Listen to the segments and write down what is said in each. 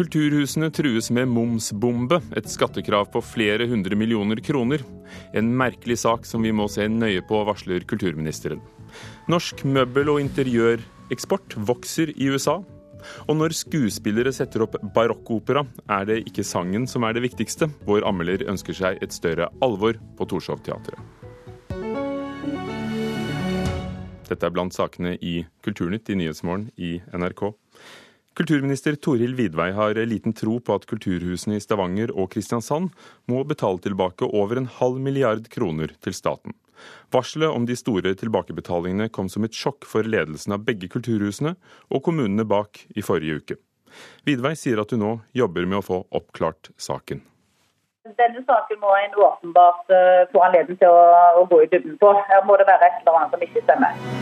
Kulturhusene trues med momsbombe, et skattekrav på flere hundre millioner kroner. En merkelig sak som vi må se nøye på, varsler kulturministeren. Norsk møbel- og interiøreksport vokser i USA. Og når skuespillere setter opp barokkopera, er det ikke sangen som er det viktigste. Vår anmelder ønsker seg et større alvor på Torshov-teatret. Dette er blant sakene i Kulturnytt i Nyhetsmorgen i NRK. Kulturminister Toril Vidvei har liten tro på at kulturhusene i Stavanger og Kristiansand må betale tilbake over en halv milliard kroner til staten. Varselet om de store tilbakebetalingene kom som et sjokk for ledelsen av begge kulturhusene og kommunene bak i forrige uke. Vidvei sier at hun nå jobber med å få oppklart saken. Denne saken må en åpenbart eh, få anledning til å, å gå i dybden på. Her må det være et eller annet som ikke stemmer.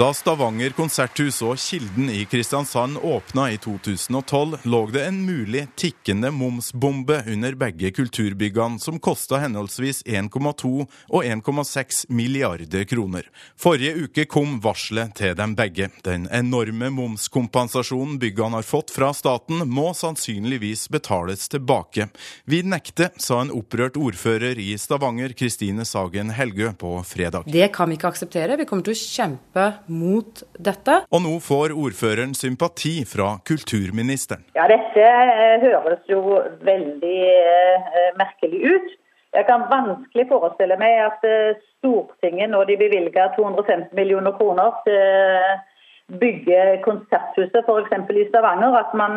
Da Stavanger konserthus og Kilden i Kristiansand åpna i 2012, lå det en mulig tikkende momsbombe under begge kulturbyggene, som kosta henholdsvis 1,2 og 1,6 milliarder kroner. Forrige uke kom varselet til dem begge. Den enorme momskompensasjonen byggene har fått fra staten, må sannsynligvis betales tilbake. Vi nekter, sa en opprørt ordfører i Stavanger, Kristine Sagen Helgø, på fredag. Det kan vi ikke akseptere. Vi kommer til å kjempe mot dette. Og nå får ordføreren sympati fra kulturministeren. Ja, Dette eh, høres jo veldig eh, merkelig ut. Jeg kan vanskelig forestille meg at eh, Stortinget, når de bevilger 250 millioner kroner til bygge konserthuset f.eks. i Stavanger, at man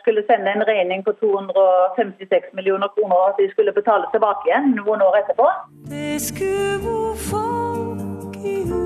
skulle sende en regning på 256 millioner kroner, og at de skulle betale tilbake igjen noen år etterpå. Det skulle folk i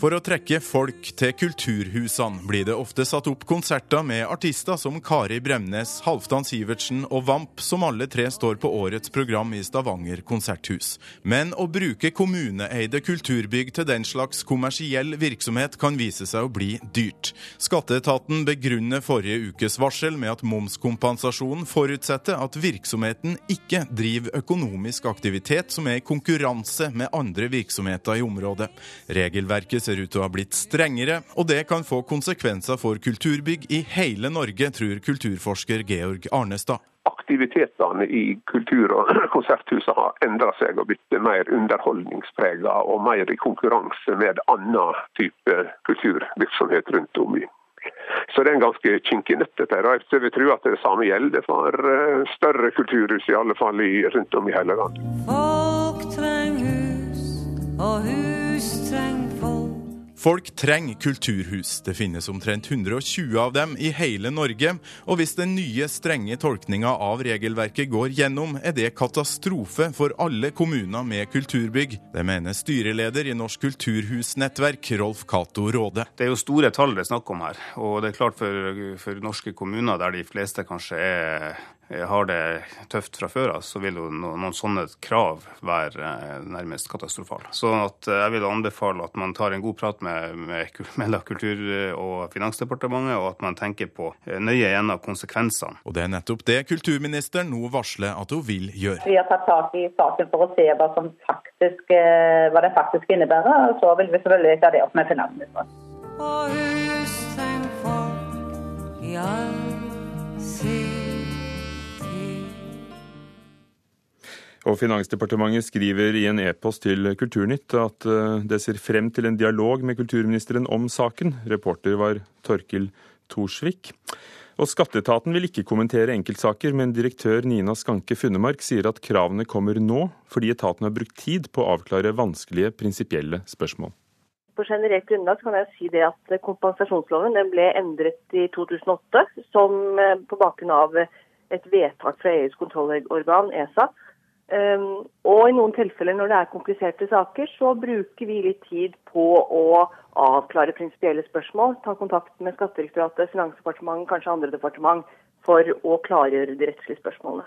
for å trekke folk til kulturhusene blir det ofte satt opp konserter med artister som Kari Bremnes, Halvdan Sivertsen og Vamp, som alle tre står på årets program i Stavanger konserthus. Men å bruke kommuneeide kulturbygg til den slags kommersiell virksomhet kan vise seg å bli dyrt. Skatteetaten begrunner forrige ukes varsel med at momskompensasjonen forutsetter at virksomheten ikke driver økonomisk aktivitet som er i konkurranse med andre virksomheter i området. Regelverket ser ut til å ha blitt strengere, og det kan få konsekvenser for kulturbygg i hele Norge, tror kulturforsker Georg Arnestad. Aktivitetene i kultur- og konserthusene har endra seg og blitt mer underholdningsprega og mer i konkurranse med annen type kulturvirksomhet rundt om i så det er en ganske kinkig nøtt, dette. Jeg vil tro at det samme gjelder for eh, større kulturhus, i alle fall rundt om i hele landet. Folk trenger hus, og hus folk. Trenger kulturhus. Det finnes omtrent 120 av dem i hele Norge. Og hvis den nye, strenge tolkninga av regelverket går gjennom, er det katastrofe for alle kommuner med kulturbygg. Det mener styreleder i Norsk kulturhusnettverk, Rolf Cato Råde. Det er jo store tall det er snakk om her. Og det er klart for, for norske kommuner der de fleste kanskje er har det tøft fra før av, så vil jo noen sånne krav være eh, nærmest katastrofale. Så eh, jeg vil anbefale at man tar en god prat med, med, med Kultur- og Finansdepartementet, og at man tenker på nøye gjennom konsekvensene. Og det er nettopp det kulturministeren nå varsler at hun vil gjøre. Vi har tatt tak i saken for å se hva, som faktisk, hva det faktisk innebærer. og Så vil vi selvfølgelig ta det opp med finansministeren. Og hus, tenk folk, ja, si. Og Finansdepartementet skriver i en e-post til Kulturnytt at eh, det ser frem til en dialog med kulturministeren om saken. Reporter var Torkil Torsvik. Og Skatteetaten vil ikke kommentere enkeltsaker, men direktør Nina Skanke Funnemark sier at kravene kommer nå fordi etaten har brukt tid på å avklare vanskelige prinsipielle spørsmål. På generelt grunnlag kan jeg si det at kompensasjonsloven ble endret i 2008 som eh, på bakgrunn av et vedtak fra EUs kontrollorgan, ESA, Um, og i noen tilfeller når det er kompliserte saker, så bruker vi litt tid på å avklare prinsipielle spørsmål. Ta kontakt med Skattedirektoratet, Finansdepartementet, kanskje andre departement for å klargjøre de rettslige spørsmålene.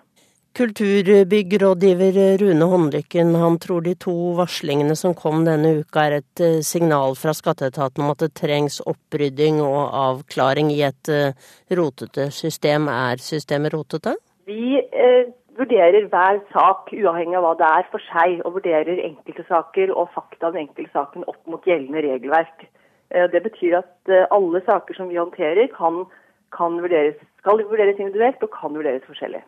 Kulturbyggrådgiver Rune Håndlykken han tror de to varslingene som kom denne uka er et eh, signal fra skatteetaten om at det trengs opprydding og avklaring i et eh, rotete system. Er systemet rotete? Vi eh, vurderer hver sak uavhengig av hva det er for seg, og vurderer enkelte saker og fakta av enkeltsaken opp mot gjeldende regelverk. Det betyr at alle saker som vi håndterer, kan, kan vurderes, skal vurderes individuelt og kan vurderes forskjellig.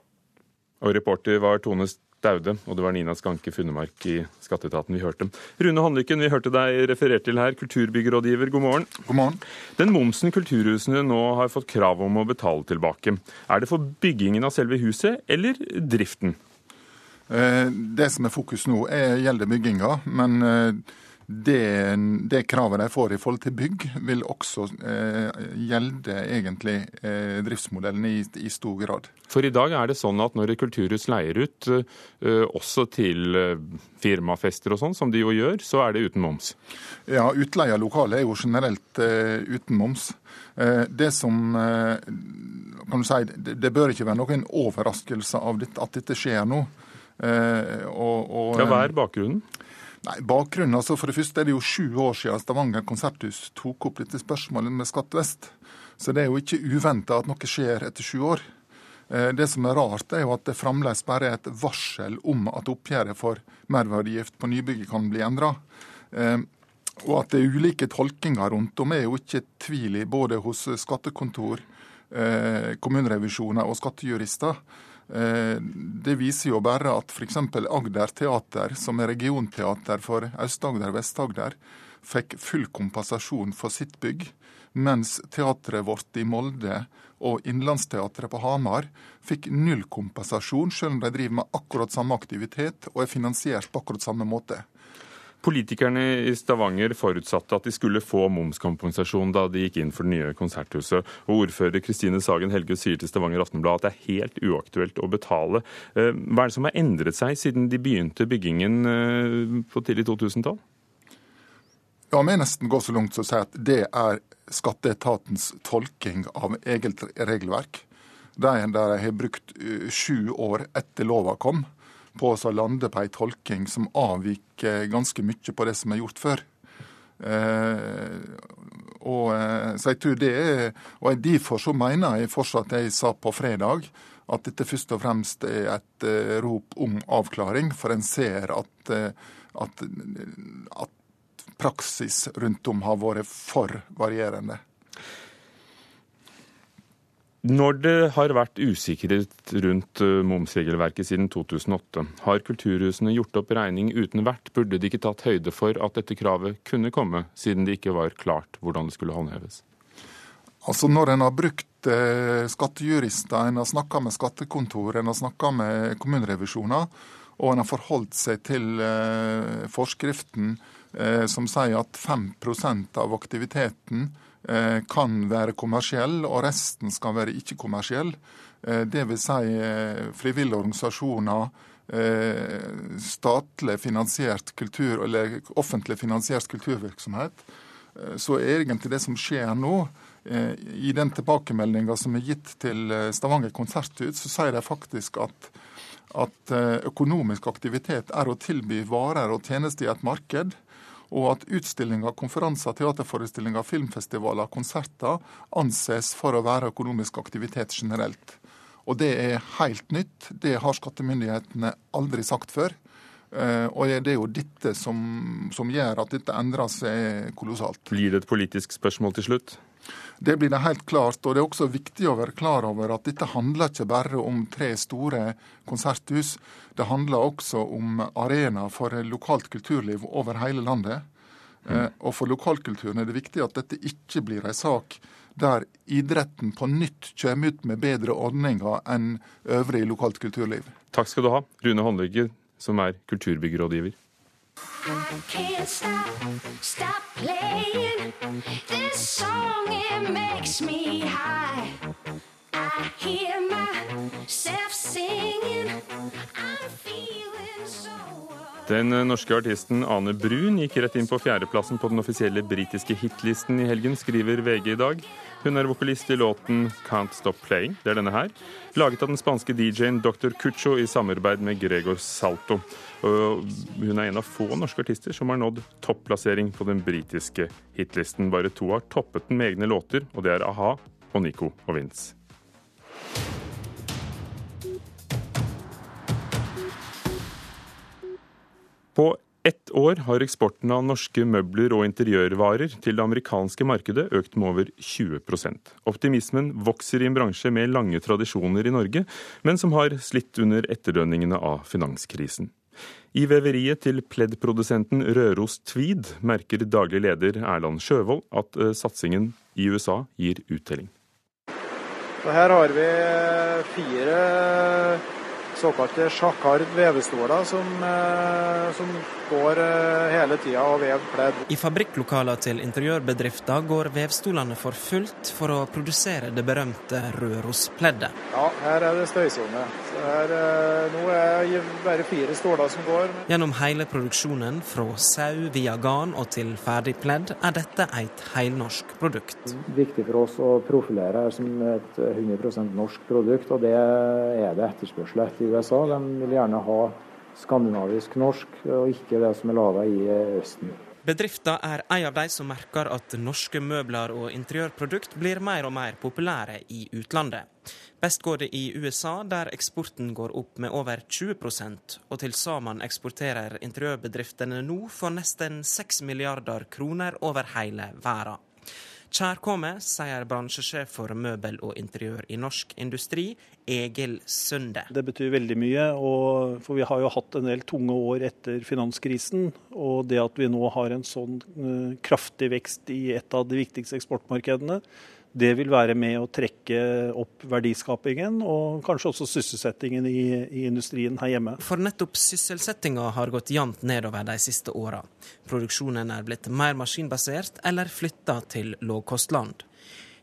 Og reporter var Tone Staude, og det var Nina Skanke Funnemark i Skatteetaten vi hørte. Rune Håndlykken, vi hørte deg referert til her, kulturbyggrådgiver, god morgen. God morgen. Den momsen kulturhusene nå har fått krav om å betale tilbake, er det for byggingen av selve huset eller driften? Eh, det som er fokus nå, er, gjelder bygginga. men eh, det, det, kravet de får i forhold til bygg, vil også eh, gjelde egentlig eh, driftsmodellen i, i, stor grad. For i dag er det sånn at når et kulturhus leier ut, eh, også til eh, firmafester og sånn, som de jo gjør, så er det uten moms? Ja, utleie av lokale er jo generelt eh, uten moms. Eh, det som kan du si, det, det, bør ikke være noen overraskelse av at dette skjer nå. Og, og, ja, Hva er bakgrunnen? Nei, bakgrunnen, altså For det første er det jo sju år siden Stavanger konserthus tok opp dette spørsmålet med Skatt vest. Så det er jo ikke uventa at noe skjer etter sju år. Eh, det som er rart, er jo at det fremdeles bare er et varsel om at oppgjøret for merverdigift på nybygget kan bli endra. Eh, og at det er ulike tolkinger rundt om, er jo ikke tvil i både hos skattekontor, eh, kommunerevisjoner og skattejurister. Eh, det viser jo bare at f.eks. Agder Teater, som er regionteater for Aust-Agder og Vest-Agder, fikk full kompensasjon for sitt bygg, mens teatret vårt i Molde og Innlandsteatret på Hamar fikk null kompensasjon, selv om de driver med akkurat samme aktivitet og er finansiert på akkurat samme måte. Politikerne i Stavanger forutsatte at de skulle få momskompensasjon da de gikk inn for det nye konserthuset. Og Ordfører Kristine Sagen Helge sier til Stavanger Aftenblad at det er helt uaktuelt å betale. Eh, hva er det som har endret seg siden de begynte byggingen eh, på tidlig 2000-tall? Ja, vi nesten gå så langt som å si at det er skatteetatens tolking av eget regelverk. Der de har brukt eh, sju år etter lova kom på å lande på ei tolking som avviker ganske mye på det som er gjort før. Eh, og, eh, så jeg tror det er, og Derfor så mener jeg fortsatt det jeg sa på fredag, at dette først og fremst er et rop om avklaring. For en ser at, at, at praksis rundt om har vært for varierende. Når det har vært usikkerhet rundt eh, momsregelverket siden 2008, har kulturhusene gjort opp regning uten vert? Burde de ikke tatt høyde for at dette kravet kunne komme, siden det ikke var klart hvordan det skulle håndheves? Altså Når en har brukt eh, skattejurister, en har snakka med skattekontor, en har snakka med kommunerevisjoner, og en har forholdt seg til eh, forskriften som sier at 5% av aktiviteten kan være kommersiell, og resten skal være ikke-kommersiell. Eh, Dvs. Si eh, frivillige organisasjoner, statlig finansiert kultur, eller offentlig finansiert kulturvirksomhet. Så egentlig det som skjer nå, i den tilbakemeldinga som er gitt til Stavanger konserthus, så sier de faktisk at, at økonomisk aktivitet er å tilby varer og tjenester i et marked og at utstillinger, konferanser, teaterforestillinger, filmfestivaler, konserter anses for å være økonomisk aktivitet generelt. Og det er helt nytt. Det har skattemyndighetene aldri sagt før. Eh, og det er jo dette som, som gjør at dette endrer seg kolossalt. Blir det et politisk spørsmål til slutt? Det blir det helt klart. Og det er også viktig å være klar over at dette handler ikke bare om tre store konserthus. Det handler også om arenaer for lokalt kulturliv over hele landet. Mm. Og for lokalkulturen er det viktig at dette ikke blir en sak der idretten på nytt kommer ut med bedre ordninger enn øvrig lokalt kulturliv. Takk skal du ha, Rune Håndlegger, som er kulturbyggrådgiver. I can't stop, stop playing this song. It makes me high. Den norske artisten Ane Brun gikk rett inn på fjerdeplassen på den offisielle britiske hitlisten i helgen, skriver VG i dag. Hun er vokalist i låten 'Can't Stop Playing'. Det er denne her. Laget av den spanske DJ-en Dr. Cucho i samarbeid med Gregor Salto. Og hun er en av få norske artister som har nådd topplassering på den britiske hitlisten. Bare to har toppet den med egne låter, og det er a-ha og Nico og Vince. På ett år har eksporten av norske møbler og interiørvarer til det amerikanske markedet økt med over 20% Optimismen vokser i en bransje med lange tradisjoner i Norge, men som har slitt under etterdønningene av finanskrisen. I veveriet til pleddprodusenten Røros Tweed merker daglig leder Erland Sjøvold at eh, satsingen i USA gir uttelling. Så her har vi fire såkalte sjakard vevestoler som, eh, som går eh, hele tida og vever pledd. I fabrikklokalene til interiørbedrifter går vevstolene for fullt for å produsere det berømte Rørospleddet. Ja, her er det støysone. Her, eh, nå er det bare fire stoler som går. Gjennom hele produksjonen, fra sau via garn og til ferdig pledd, er dette et heilnorsk produkt. Viktig for oss å profilere her som et 100% norsk produkt, og det er det etterspørsel etter USA. De vil gjerne ha skandinavisk norsk, og ikke det som er laga i eh, Østen. Bedriften er en av de som merker at norske møbler og interiørprodukt blir mer og mer populære i utlandet. Best går det i USA, der eksporten går opp med over 20 og til sammen eksporterer interiørbedriftene nå for nesten 6 milliarder kroner over hele verden. Kjærkommet, sier bransjesjef for møbel og interiør i Norsk Industri, Egil Sunde. Det betyr veldig mye, for vi har jo hatt en del tunge år etter finanskrisen. Og det at vi nå har en sånn eh, kraftig vekst i et av de viktigste eksportmarkedene, det vil være med å trekke opp verdiskapingen og kanskje også sysselsettingen i, i industrien her hjemme. For nettopp sysselsettinga har gått jevnt nedover de siste åra. Produksjonen er blitt mer maskinbasert eller flytta til lågkostland.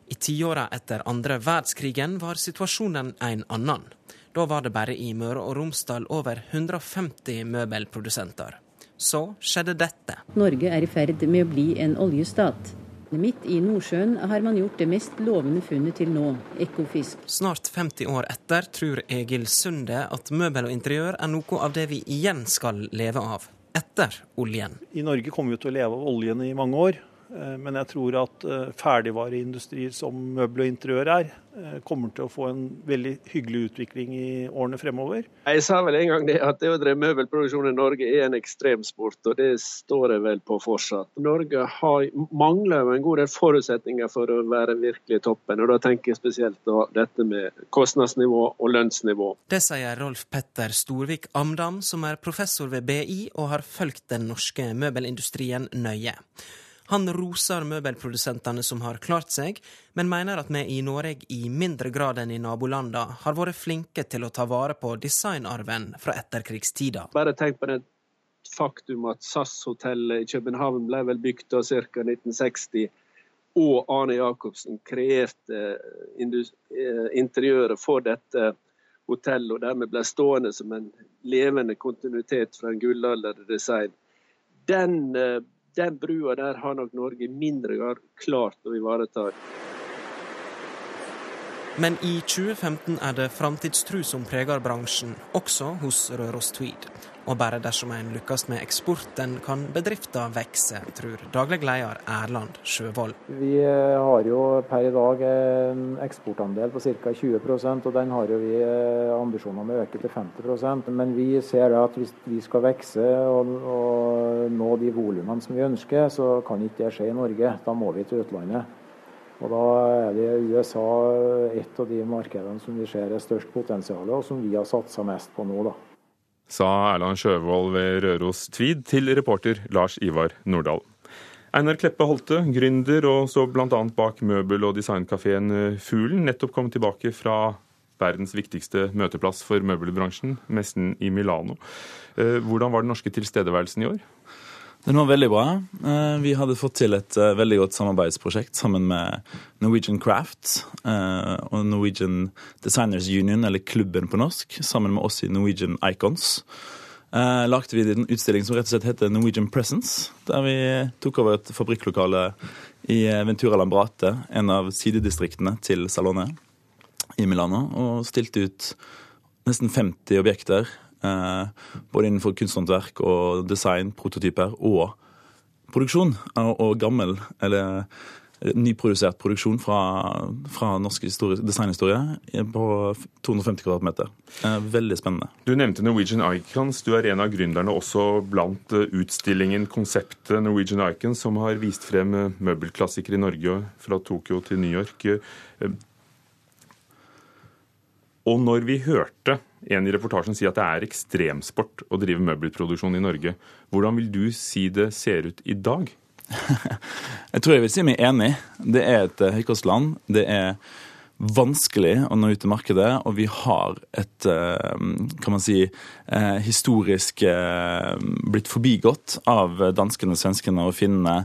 I tiåra etter andre verdenskrigen var situasjonen en annen. Da var det bare i Møre og Romsdal over 150 møbelprodusenter. Så skjedde dette. Norge er i ferd med å bli en oljestat. Midt i Nordsjøen har man gjort det mest lovende funnet til nå, ekofisk. Snart 50 år etter tror Egil Sunde at møbel og interiør er noe av det vi igjen skal leve av, etter oljen. I Norge kommer vi til å leve av oljen i mange år. Eh, men jeg tror at ferdigvareindustrier som møbel og interiør er, eh, kommer til å få en veldig hyggelig utvikling i årene fremover. Jeg sa vel en gang det at det å drive møbelproduksjon i Norge er en ekstremsport, og det står jeg vel på fortsatt. Norge har, mangler en god del forutsetninger for å være virkelig toppen, og da tenker jeg spesielt på dette med kostnadsnivå og lønnsnivå. Det sier Rolf Petter Storvik Amdam, som er professor ved BI og har fulgt den norske møbelindustrien nøye. Han roser møbelprodusentene som har klart seg, men mener at vi i Norge i mindre grad enn i nabolandene har vært flinke til å ta vare på designarven fra etterkrigstida. Bare tenk på det faktum at SAS-hotellet i København ble vel bygd ca. 1960 og Arne Jacobsen kreerte eh, interiøret for dette hotellet, og dermed ble stående som en levende kontinuitet fra en gullalderdesign. Den eh, den brua der har nok Norge i mindre grad klart å ivareta. Men i 2015 er det framtidstru som preger bransjen, også hos Røros Tweed. Og bare dersom en lykkes med eksporten, kan bedriften vokse, tror daglig leder Erland Sjøvold. Vi eh, har jo per i dag en eksportandel på ca. 20% og den har jo vi eh, ambisjoner om å øke til 50% Men vi ser at hvis vi skal vokse og, og nå de volumene som vi ønsker, så kan ikke det skje i Norge. Da må vi til utlandet. Og Da er det USA et av de markedene som vi ser er størst potensial, og som vi har satsa mest på nå. da sa Erland Sjøvold ved Røros Tvid til reporter Lars Ivar Nordahl. Einar Kleppe Holte, gründer og så bl.a. bak møbel- og designkafeen Fuglen, nettopp kom tilbake fra verdens viktigste møteplass for møbelbransjen, messen i Milano. Eh, hvordan var den norske tilstedeværelsen i år? Den var veldig bra. Eh, vi hadde fått til et eh, veldig godt samarbeidsprosjekt sammen med Norwegian Craft eh, og Norwegian Designers Union, eller klubben på norsk, sammen med oss i Norwegian Icons. Lagde vi en utstilling som rett og slett heter Norwegian Presence, der vi tok over et fabrikklokale i Ventura Lambrate, en av sidedistriktene til Salone i Milano, og stilte ut nesten 50 objekter både innenfor kunsthåndverk og design, prototyper og produksjon. Og gammel, eller nyprodusert produksjon fra, fra norsk designhistorie på 250 kvadratmeter. Veldig spennende. Du nevnte Norwegian Icons. Du er en av gründerne også blant utstillingen Konseptet Norwegian Icons, som har vist frem møbelklassikere i Norge fra Tokyo til New York. Og når vi hørte en i reportasjen si at det er ekstremsport å drive møbelproduksjon i Norge, hvordan vil du si det ser ut i dag? Jeg tror jeg vil si meg enig. Det er et høykostland. Det er vanskelig å nå ut til markedet, og vi har et eh, kan man si, eh, historisk eh, blitt forbigått av danskene, svenskene og finnene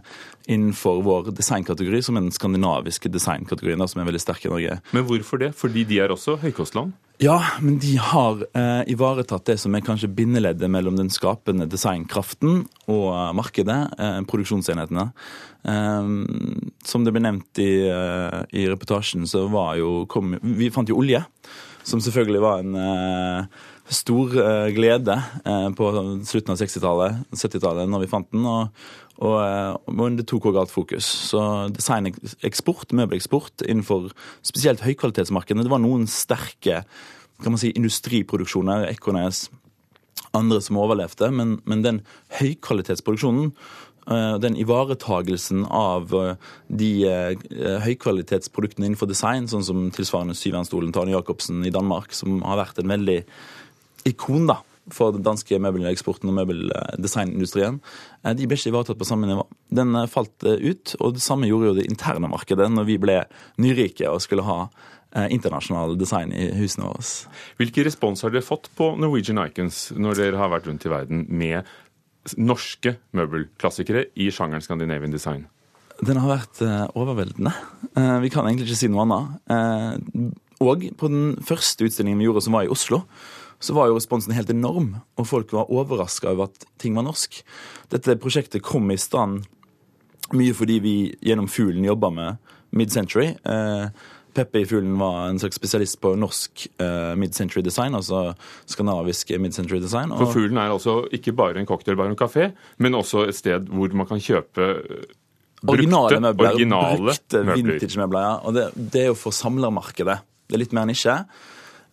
innenfor vår designkategori, som er den skandinaviske designkategorien, som er veldig sterk i Norge. Men hvorfor det? Fordi de er også høykostland? Ja, men de har eh, ivaretatt det som er kanskje bindeleddet mellom den skapende designkraften og markedet, eh, produksjonsenhetene. Eh, som det ble nevnt i, eh, i reportasjen, så var jo kom, Vi fant jo olje, som selvfølgelig var en eh, stor eh, glede på slutten av 60-tallet, 70-tallet, når vi fant den. og og, og det tok òg alt fokus. Så designeksport, møbeleksport innenfor spesielt høykvalitetsmarkedene, det var noen sterke kan man si, industriproduksjoner, Ekornes, andre som overlevde, men, men den høykvalitetsproduksjonen eh, den ivaretagelsen av eh, de eh, høykvalitetsproduktene innenfor design, sånn som tilsvarende Syvernstolen til Arne Jacobsen i Danmark, som har vært en veldig ikon da, for den danske møbeleksporten og møbeldesignindustrien, eh, de ble ikke ivaretatt på samme nivå. Den eh, falt eh, ut, og det samme gjorde jo det interne markedet når vi ble nyrike og skulle ha internasjonal design i husene våre. Hvilken respons har dere fått på Norwegian Icons når dere har vært rundt i verden med norske møbelklassikere i sjangeren Scandinavian design? Den har vært overveldende. Vi kan egentlig ikke si noe annet. Og på den første utstillingen vi gjorde, som var i Oslo, så var jo responsen helt enorm, og folk var overraska over at ting var norsk. Dette prosjektet kom i stand mye fordi vi gjennom Fuglen jobba med mid-century. Eh, Peppe i Fuglen var en slags spesialist på norsk eh, mid-century design, altså skandinavisk mid-century design. For Fuglen er altså ikke bare en cocktailbar og kafé, men også et sted hvor man kan kjøpe brukte, originale møbler. Originale brukte vintage-møbler, ja. Og det, det, er jo for samlermarkedet. Det er litt mer nisje.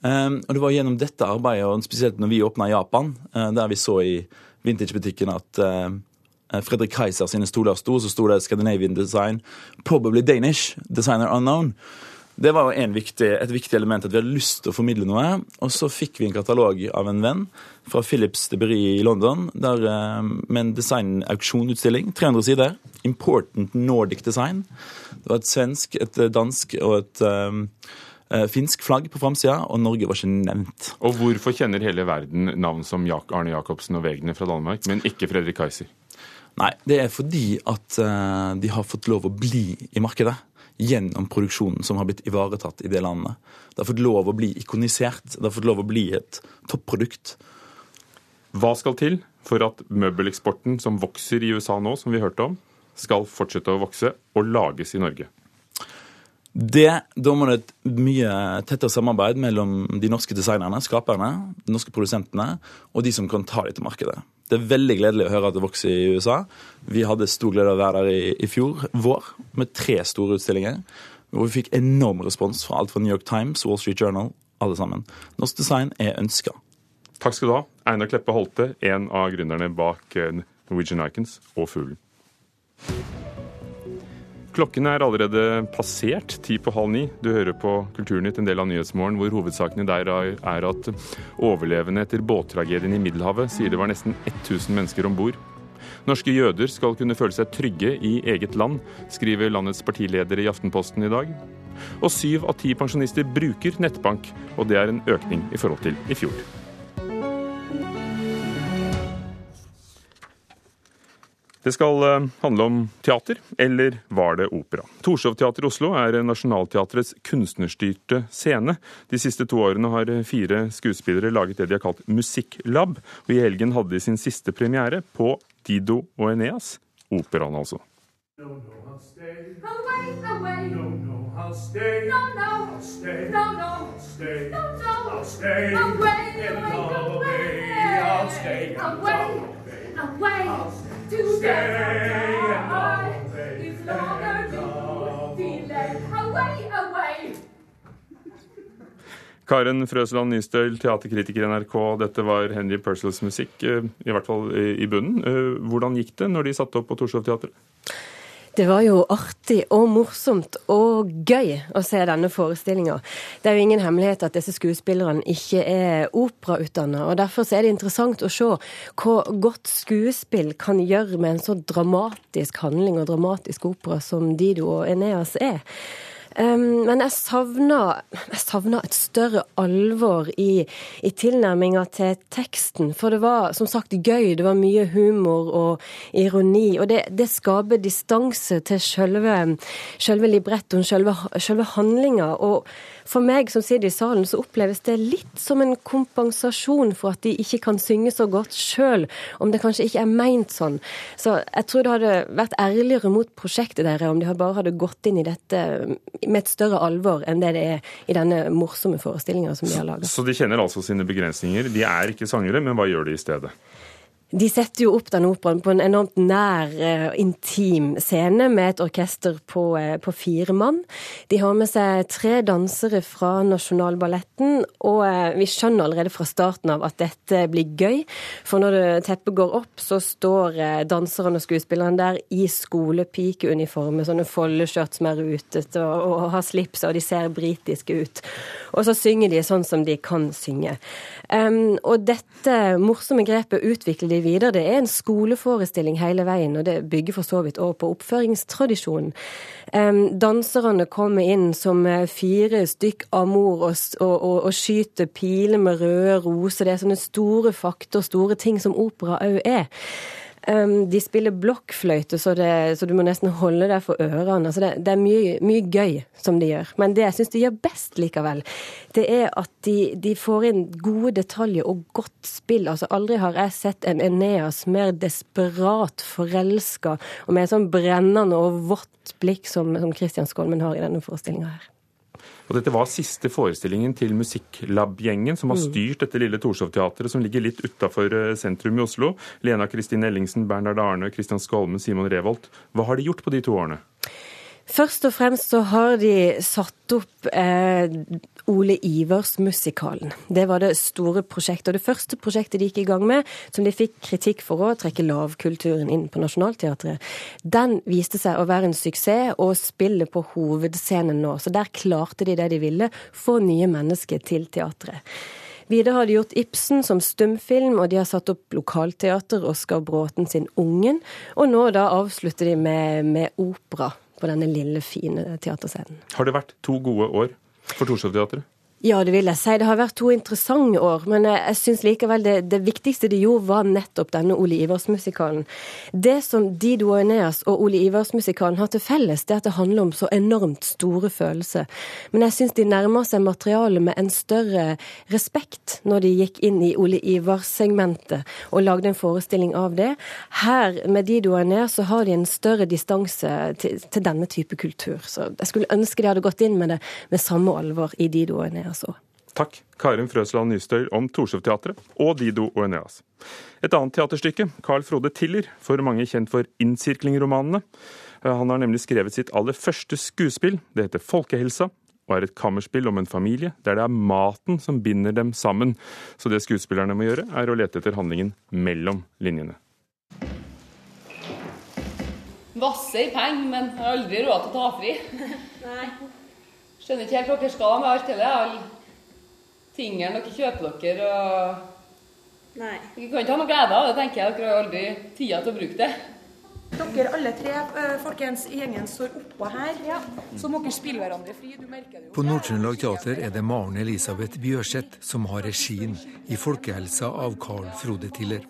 Um, og det var gjennom dette arbeidet, og spesielt når vi åpna Japan, uh, der vi så i vintagebutikken at uh, Fredrik Kaiser sine stoler sto, så sto det Scandinavian Design, probably Danish, designer unknown. Det var jo viktig, et viktig element, at vi hadde lyst til å formidle noe. Og så fikk vi en katalog av en venn fra Philips Debris i London der, uh, med en designauksjonutstilling. 300 sider. Important Nordic Design. Det var et svensk, et dansk og et Eh, finsk flagg på framsida, og Norge var ikke nevnt. Og hvorfor kjenner hele verden navn som Arne Jacobsen og Wegner fra Danmark, men ikke Fredrik Kaiser? Nei, det er fordi at uh, de har fått lov å bli i markedet gjennom produksjonen som har blitt ivaretatt i det landet. Det har fått lov å bli ikonisert. Det har fått lov å bli et topprodukt. Hva skal til for at møbeleksporten som vokser i USA nå, som vi hørte om, skal fortsette å vokse og lages i Norge? Det, Da et mye tettere samarbeid mellom de norske designerne, skaperne, de norske produsentene, og de som kan ta dem til markedet. Det er veldig gledelig å høre at det vokser i USA. Vi hadde stor glede av å være der i, i fjor vår med tre store utstillinger. Hvor vi fikk enorm respons fra alt fra New York Times, Wall Street Journal, alle sammen. Norsk design er ønska. Takk skal du ha, Einar Kleppe Holte, en av gründerne bak eh, Norwegian Icons og Fuglen. Klokken er allerede passert ti på halv ni. Du hører på Kulturnytt, en del av Nyhetsmorgen, hvor hovedsakene der er at overlevende etter båttragedien i Middelhavet sier det var nesten 1000 mennesker om bord. Norske jøder skal kunne føle seg trygge i eget land, skriver landets partileder i Aftenposten i dag. Og syv av ti pensjonister bruker nettbank, og det er en økning i forhold til i fjor. Det skal eh, handle om teater, eller var det opera? Torshovteatret i Oslo er Nationaltheatrets kunstnerstyrte scene. De siste to årene har fire skuespillere laget det de har kalt Musikklab, og i helgen hadde de sin siste premiere på Dido og Eneas, operaen altså. No, no, I'll stay. Away, away. No, no, I'll stay. No, no. I'll stay. No, no. I'll stay. No, no. I'll stay. Away, away, away. I'll stay. Away, away. I'll stay. Karen Frøsland Nystøl, teaterkritiker i NRK. Dette var Henry Purcells musikk, eh, i hvert fall i bunnen. Eh, hvordan gikk det når de satte opp på Torshov Teatret? Det var jo artig og morsomt og gøy å se denne forestillinga. Det er jo ingen hemmelighet at disse skuespillerne ikke er operautdanna, derfor er det interessant å se hva godt skuespill kan gjøre med en så dramatisk handling og dramatisk opera som Dido og Eneas er. Men jeg savner, jeg savner, et større alvor i, i tilnærminga til teksten. For det var som sagt gøy, det var mye humor og ironi. Og det, det skaper distanse til selve, selve librettoen, selve, selve handlinga. Og for meg som sitter i salen, så oppleves det litt som en kompensasjon for at de ikke kan synge så godt sjøl, om det kanskje ikke er meint sånn. Så jeg tror det hadde vært ærligere mot prosjektet deres om de bare hadde gått inn i dette med et større alvor enn det det er i denne morsomme forestillinga som de har laga. Så de kjenner altså sine begrensninger. De er ikke sangere, men hva gjør de i stedet? De setter jo opp den operaen på en enormt nær, uh, intim scene med et orkester på, uh, på, fire mann. De har med seg tre dansere fra Nasjonalballetten, og uh, vi skjønner allerede fra starten av at dette blir gøy. For når teppet går opp, så står danserne og skuespillerne der i skolepikeuniform med sånne foldeskjørt som er rutete og, og, har slips, og de ser britiske ut. Og så synger de sånn som de kan synge. Um, og dette morsomme grepet utvikler de videre. Det er en skoleforestilling hele veien, og det bygger for så vidt også på oppføringstradisjonen. Danserne kommer inn som fire stykk amor og, og, og, og skyter piler med røde roser. Det er sånne store fakta, store ting som opera òg er. Um, de spiller blokkfløyte, så, så, du må nesten holde deg for ørene. Altså det, det, er mye, mye, gøy som de gjør. Men det jeg syns de gjør best likevel, det er at de, de, får inn gode detaljer og godt spill. Altså Aldri har jeg sett en Eneas mer desperat forelska og med sånn brennende og vått blikk som, som Christian Skolmen har i denne forestillinga her. Og dette var siste forestillingen til Musikklab-gjengen, som har mm. styrt dette lille Torshov-teatret, som ligger litt utafor eh, sentrum i Oslo. Lena Kristin Ellingsen, Bernhard Arne, Kristian Skolmen, Simon Revolt. Hva har de gjort på de to årene? Først og fremst så har de satt opp eh, Ole Ivers-musikalen. Det var det store prosjektet. Og det første prosjektet de gikk i gang med, som de fikk kritikk for å trekke lavkulturen inn på Nationaltheatret, den viste seg å være en suksess og spille på hovedscenen nå. Så der klarte de det de ville, få nye mennesker til teatret. Videre har de gjort Ibsen som stumfilm, og de har satt opp lokalteater, Oskar Bråten sin Ungen. Og nå da avslutter de med, med opera denne lille, fine teaterscenen. Har det vært to gode år for Torshov-teatret? Ja, det vil jeg si. Det har vært to interessante år. Men jeg syns likevel det, det, viktigste de gjorde, var nettopp denne Ole Ivers-musikalen. Det som Dido og Eneas og Ole Ivers-musikalen har til felles, det er at det handler om så enormt store følelser. Men jeg syns de nærmer seg materialet med en større respekt når de gikk inn i Ole Ivers-segmentet og lagde en forestilling av det. Her med Dido og Eneas så har de en større distanse til, til denne type kultur. Så jeg skulle ønske de hadde gått inn med det med samme alvor i Dido og Eneas òg. Takk, Karin Frøsland Nystøy om Torshov-teatret og Dido og Eneas. Et annet teaterstykke, Carl Frode Tiller, for mange kjent for Innsirkling-romanene. Han har nemlig skrevet sitt aller første skuespill. Det heter Folkehelsa, og er et kammerspill om en familie der det er maten som binder dem sammen. Så det skuespillerne må gjøre, er å lete etter handlingen mellom linjene. Vasse i penger, men har aldri råd til å ta fri. Nei. Skjønner ikke helt hva dere skal med alt det Alle tingene dere kjøper dere og Nei. Dere kan ikke ha noe glede av det, tenker jeg. Dere har aldri tida til å bruke det. Dere alle tre uh, folkens gjengen står oppå her, ja. så må dere spille hverandre fri. Du merker det jo. På Nord-Trøndelag Teater er det Maren Elisabeth Bjørseth som har regien i Folkehelsa av Carl Frode Tiller.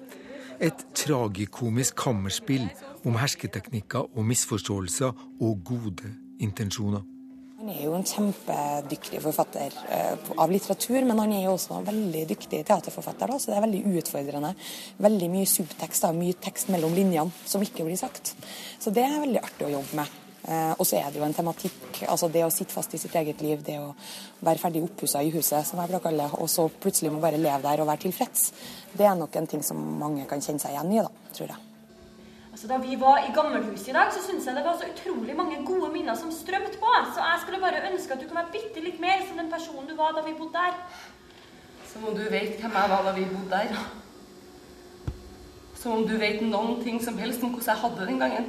Et tragikomisk kammerspill om hersketeknikker og misforståelser og gode intensjoner. Han er jo en kjempedyktig forfatter eh, av litteratur, men han er jo også en veldig dyktig teaterforfatter. Da, så det er veldig utfordrende. Veldig mye subtekst, da, mye tekst mellom linjene som ikke blir sagt. Så det er veldig artig å jobbe med. Eh, og så er det jo en tematikk, altså det å sitte fast i sitt eget liv, det å være ferdig oppussa i huset, som jeg pleier å kalle det, og så plutselig må bare leve der og være tilfreds. Det er nok en ting som mange kan kjenne seg igjen i, da, tror jeg. Altså, da vi var i Gammelhuset i dag, så syntes jeg det var så utrolig mange gode minner som strømte på. Så jeg skulle bare ønske at du kunne være bitte litt mer som den personen du var da vi bodde der. Som om du vet hvem jeg var da vi bodde der. Som om du vet noen ting som helst om hvordan jeg hadde det den gangen.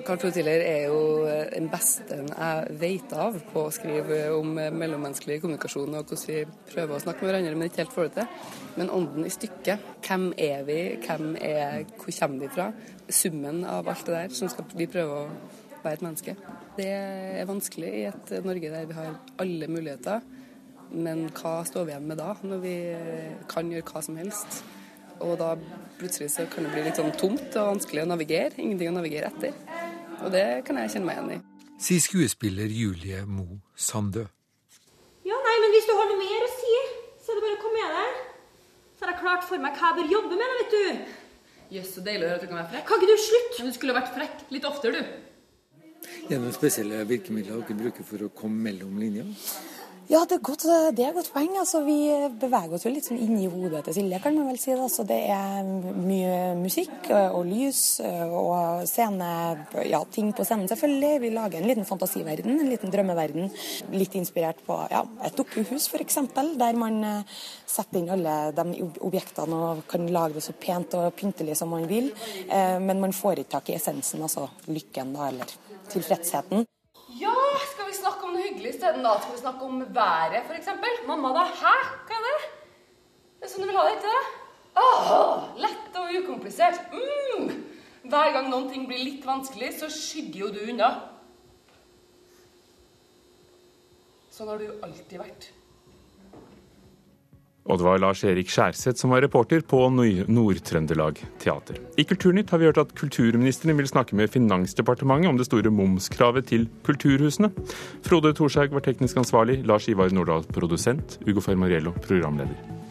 Carl Totiller er jo den beste jeg vet av på å skrive om mellommenneskelig kommunikasjon og hvordan vi prøver å snakke med hverandre, men ikke helt får det til. Men ånden i stykket, hvem er vi, hvem er, hvor kommer vi fra? Summen av alt det der som skal vi prøve å være et menneske. Det er vanskelig i et Norge der vi har alle muligheter, men hva står vi igjen med da, når vi kan gjøre hva som helst? Og da plutselig så kan det bli litt sånn tomt og vanskelig å navigere. Ingenting å navigere etter. Og det kan jeg kjenne meg igjen i. Sier skuespiller Julie Mo Sandø. Ja, nei, men hvis du har noe mer å si, så er det bare å komme med det. Så har jeg klart for meg hva jeg bør jobbe med, da, vet du. Jøss, så deilig å høre at du kan være frekk. Kan ikke du slutte? Men du skulle vært frekk litt oftere, du. Gjennom spesielle virkemidler dere bruker for å komme mellom linjene? Ja, det er, godt, det er godt poeng. Altså, vi beveger oss jo litt sånn inn i hodet til Silje, kan man vel si. Det. Så det er mye musikk og lys og scene, ja, ting på scenen selvfølgelig. Vi lager en liten fantasiverden, en liten drømmeverden. Litt inspirert på ja, et dukkehus f.eks., der man setter inn alle de objektene og kan lage det så pent og pyntelig som man vil. Men man får ikke tak i essensen, altså lykken da, eller tilfredsheten. Ja, skal vi snakke om noe hyggelig isteden? da? Skal vi snakke om været, f.eks.? Mamma, da? Hæ? Hva er det? Det er sånn du vil ha det, ikke det? Åh, lett og ukomplisert. Mm. Hver gang noen ting blir litt vanskelig, så skygger jo du unna. Sånn har du alltid vært. Og det var Lars-Erik Skjærseth som var reporter på Nord-Trøndelag Teater. I Kulturnytt har vi hørt at kulturministeren vil snakke med Finansdepartementet om det store momskravet til kulturhusene. Frode Thorshaug var teknisk ansvarlig, Lars Ivar Nordahl produsent, Ugo Fermariello programleder.